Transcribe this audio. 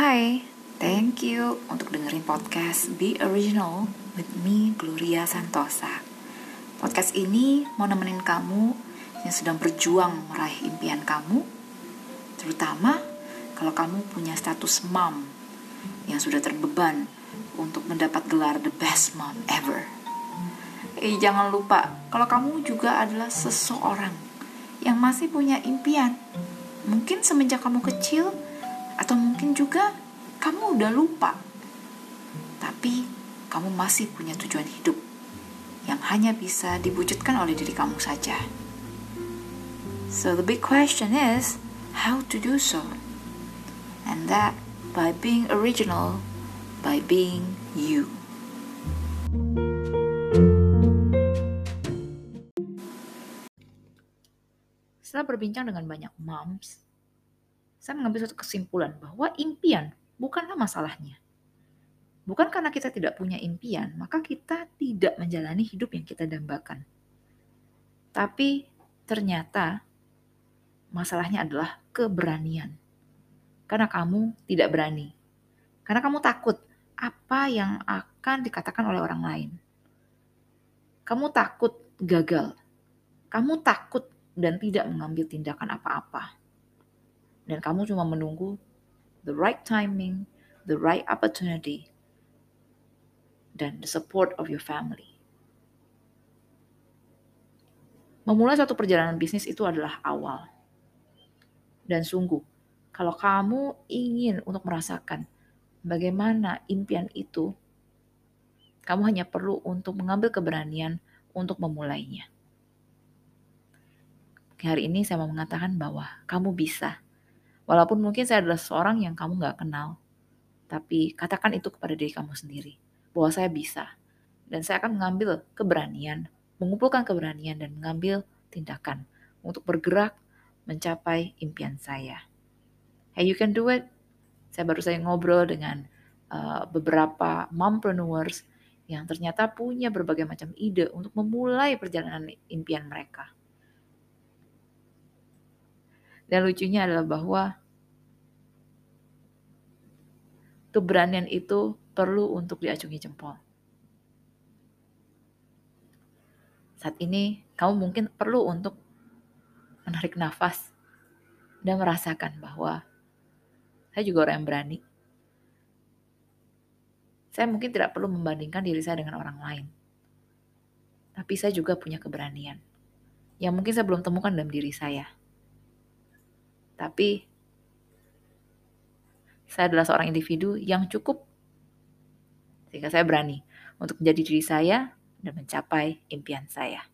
Hai, thank you untuk dengerin podcast Be Original with me, Gloria Santosa. Podcast ini mau nemenin kamu yang sedang berjuang meraih impian kamu, terutama kalau kamu punya status mom yang sudah terbeban untuk mendapat gelar the best mom ever. Eh, jangan lupa kalau kamu juga adalah seseorang yang masih punya impian. Mungkin semenjak kamu kecil, atau mungkin juga kamu udah lupa. Tapi kamu masih punya tujuan hidup yang hanya bisa diwujudkan oleh diri kamu saja. So the big question is how to do so. And that by being original, by being you. Setelah berbincang dengan banyak moms, saya mengambil suatu kesimpulan bahwa impian bukanlah masalahnya. Bukan karena kita tidak punya impian, maka kita tidak menjalani hidup yang kita dambakan. Tapi ternyata masalahnya adalah keberanian. Karena kamu tidak berani. Karena kamu takut apa yang akan dikatakan oleh orang lain. Kamu takut gagal. Kamu takut dan tidak mengambil tindakan apa-apa dan kamu cuma menunggu the right timing, the right opportunity, dan the support of your family. Memulai suatu perjalanan bisnis itu adalah awal. Dan sungguh, kalau kamu ingin untuk merasakan bagaimana impian itu, kamu hanya perlu untuk mengambil keberanian untuk memulainya. Hari ini saya mau mengatakan bahwa kamu bisa Walaupun mungkin saya adalah seorang yang kamu gak kenal. Tapi katakan itu kepada diri kamu sendiri. Bahwa saya bisa. Dan saya akan mengambil keberanian, mengumpulkan keberanian dan mengambil tindakan untuk bergerak mencapai impian saya. Hey, you can do it. Saya baru saja ngobrol dengan uh, beberapa mompreneurs yang ternyata punya berbagai macam ide untuk memulai perjalanan impian mereka. Dan lucunya adalah bahwa keberanian itu perlu untuk diacungi jempol. Saat ini kamu mungkin perlu untuk menarik nafas dan merasakan bahwa saya juga orang yang berani. Saya mungkin tidak perlu membandingkan diri saya dengan orang lain. Tapi saya juga punya keberanian yang mungkin saya belum temukan dalam diri saya. Tapi saya adalah seorang individu yang cukup sehingga saya berani untuk menjadi diri saya dan mencapai impian saya.